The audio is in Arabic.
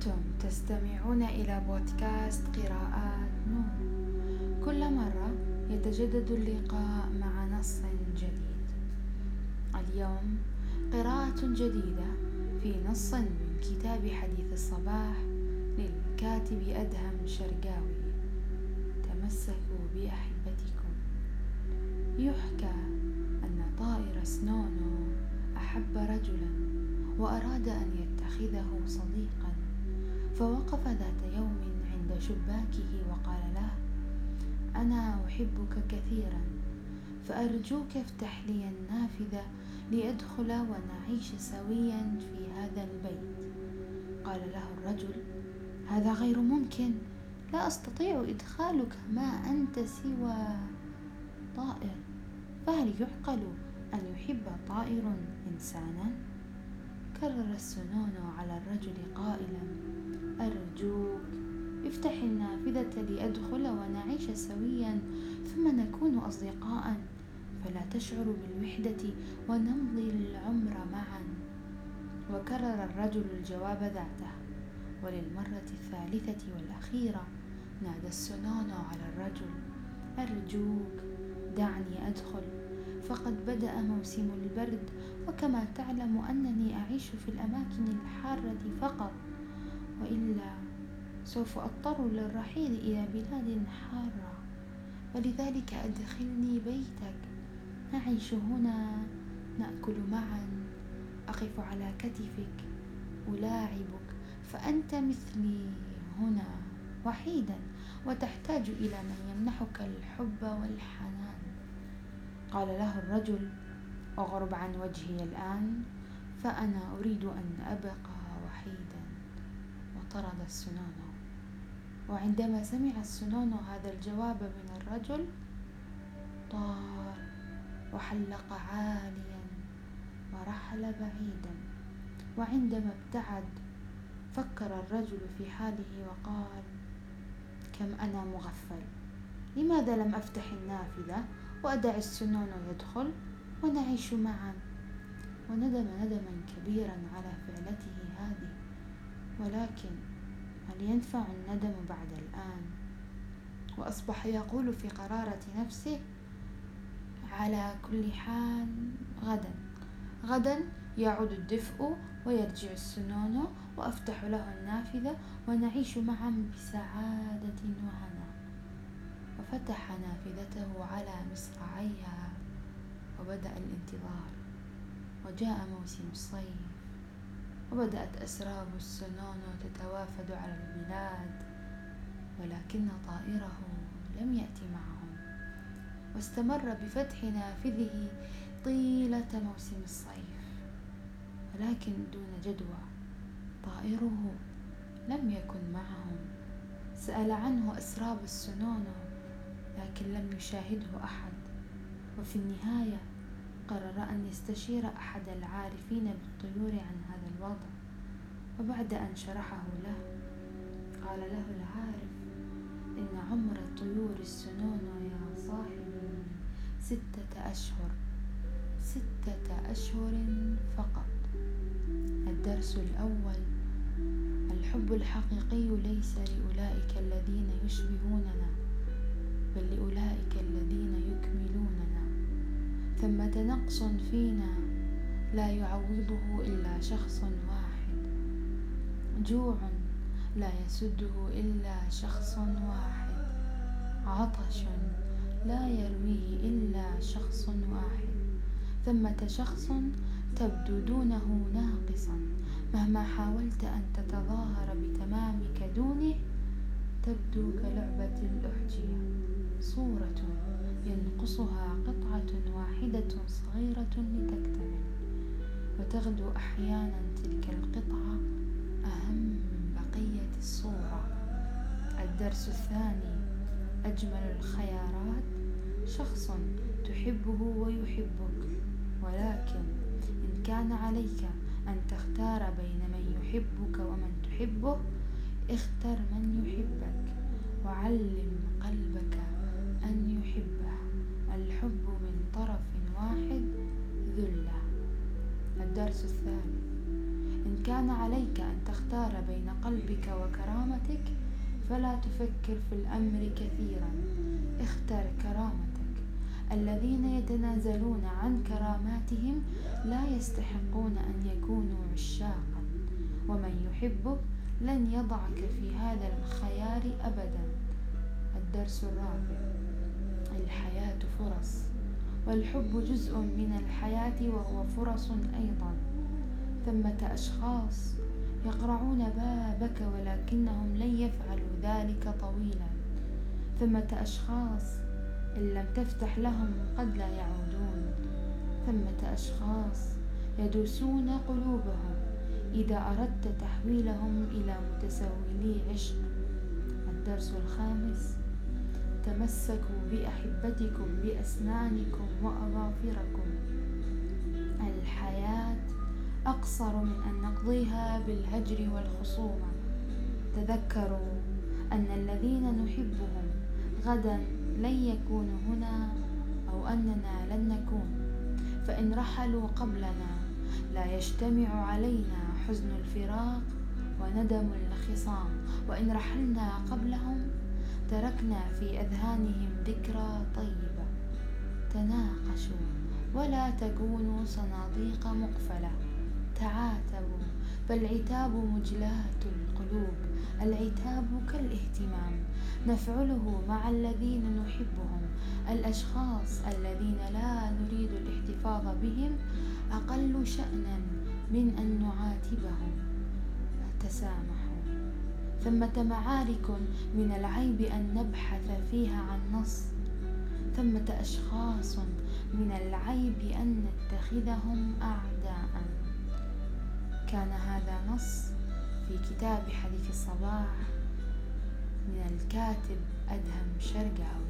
أنتم تستمعون إلى بودكاست قراءات نور كل مرة يتجدد اللقاء مع نص جديد. اليوم قراءة جديدة في نص من كتاب حديث الصباح للكاتب أدهم شرقاوي. تمسكوا بأحبتكم. يحكى أن طائر سنونو أحب رجلا وأراد أن يتخذه صديقا. فوقف ذات يوم عند شباكه وقال له أنا أحبك كثيرا فأرجوك افتح لي النافذة لأدخل ونعيش سويا في هذا البيت قال له الرجل هذا غير ممكن لا أستطيع إدخالك ما أنت سوى طائر فهل يعقل أن يحب طائر إنسانا؟ كرر السنون على الرجل قائلا أرجوك. افتح النافذة لأدخل ونعيش سويا ثم نكون أصدقاء. فلا تشعر بالوحدة ونمضي العمر معا. وكرر الرجل الجواب ذاته. وللمرة الثالثة والأخيرة نادى السنون على الرجل. أرجوك دعني أدخل. فقد بدأ موسم البرد وكما تعلم أنني أعيش في الأماكن الحارة فقط. وإلا سوف أضطر للرحيل إلى بلاد حارة. ولذلك أدخلني بيتك. نعيش هنا. نأكل معا. أقف على كتفك. ألاعبك. فأنت مثلي هنا وحيدا. وتحتاج إلى من يمنحك الحب والحنان. قال له الرجل. أغرب عن وجهي الآن. فأنا أريد أن أبقى. وطرد السنون وعندما سمع السنون هذا الجواب من الرجل طار وحلق عاليا ورحل بعيدا. وعندما ابتعد فكر الرجل في حاله وقال كم أنا مغفل! لماذا لم أفتح النافذة وأدع السنون يدخل ونعيش معا؟ وندم ندما كبيرا على فعلته هذه. ولكن هل ينفع الندم بعد الآن؟ وأصبح يقول في قرارة نفسه على كل حال غدا. غدا يعود الدفء ويرجع السنون وأفتح له النافذة ونعيش معا بسعادة وهنا. وفتح نافذته على مصراعيها وبدأ الانتظار. وجاء موسم الصيف. وبدأت أسراب السنون تتوافد على البلاد ولكن طائره لم يأتي معهم. واستمر بفتح نافذه طيلة موسم الصيف ولكن دون جدوى طائره لم يكن معهم. سأل عنه أسراب السنون لكن لم يشاهده أحد. وفي النهاية قرر أن يستشير أحد العارفين بالطيور عن هذا الوضع وبعد أن شرحه له قال له العارف إن عمر الطيور السنون يا صاحبي ستة أشهر ستة أشهر فقط. الدرس الأول الحب الحقيقي ليس لأولئك الذين يشبهوننا بل لأولئك الذين يكملوننا. ثمة نقص فينا لا يعوضه إلا شخص واحد. جوع لا يسده إلا شخص واحد. عطش لا يرويه إلا شخص واحد. ثمة شخص تبدو دونه ناقصا. مهما حاولت أن تتظاهر بتمامك دونه تبدو كلعبة الأحجية. صورة ينقصها قطعة واحدة صغيرة لتكتمل. وتغدو أحيانا تلك القطعة أهم من بقية الصورة. الدرس الثاني أجمل الخيارات. شخص تحبه ويحبك ولكن إن كان عليك أن تختار بين من يحبك ومن تحبه اختر من يحبك وعلم قلبك أن يحبه. الحب من طرف واحد ذلة. الدرس الثالث إن إن كان عليك أن تختار بين قلبك وكرامتك فلا تفكر في الأمر كثيرا. اختر كرامتك. الذين يتنازلون عن كراماتهم لا يستحقون أن يكونوا عشاقا. ومن يحبك لن يضعك في هذا الخيار أبدا. الدرس الرابع. الحياة فرص. والحب جزء من الحياة وهو فرص أيضا. ثمة أشخاص يقرعون بابك ولكنهم لن يفعلوا ذلك طويلا. ثمة أشخاص إن لم تفتح لهم قد لا يعودون. ثمة أشخاص يدوسون قلوبهم. إذا أردت تحويلهم إلى متسولي عشق. الدرس الخامس. تمسكوا بأحبتكم بأسنانكم وأظافركم. الحياة أقصر من أن نقضيها بالهجر والخصومة. تذكروا أن الذين نحبهم غدا لن يكونوا هنا أو أننا لن نكون. فإن رحلوا قبلنا لا يجتمع علينا حزن الفراق وندم الخصام. وإن رحلنا قبلهم تركنا في أذهانهم ذكرى طيبة. تناقشوا ولا تكونوا صناديق مقفلة. تعاتبوا فالعتاب مجلاة القلوب. العتاب كالاهتمام. نفعله مع الذين نحبهم. الأشخاص الذين لا نريد الاحتفاظ بهم أقل شأنا من أن نعاتبهم تسامحوا ثمة معارك من العيب أن نبحث فيها عن نص. ثمة أشخاص من العيب أن نتخذهم أعداء. كان هذا نص في كتاب حديث الصباح من الكاتب أدهم شرقاوي.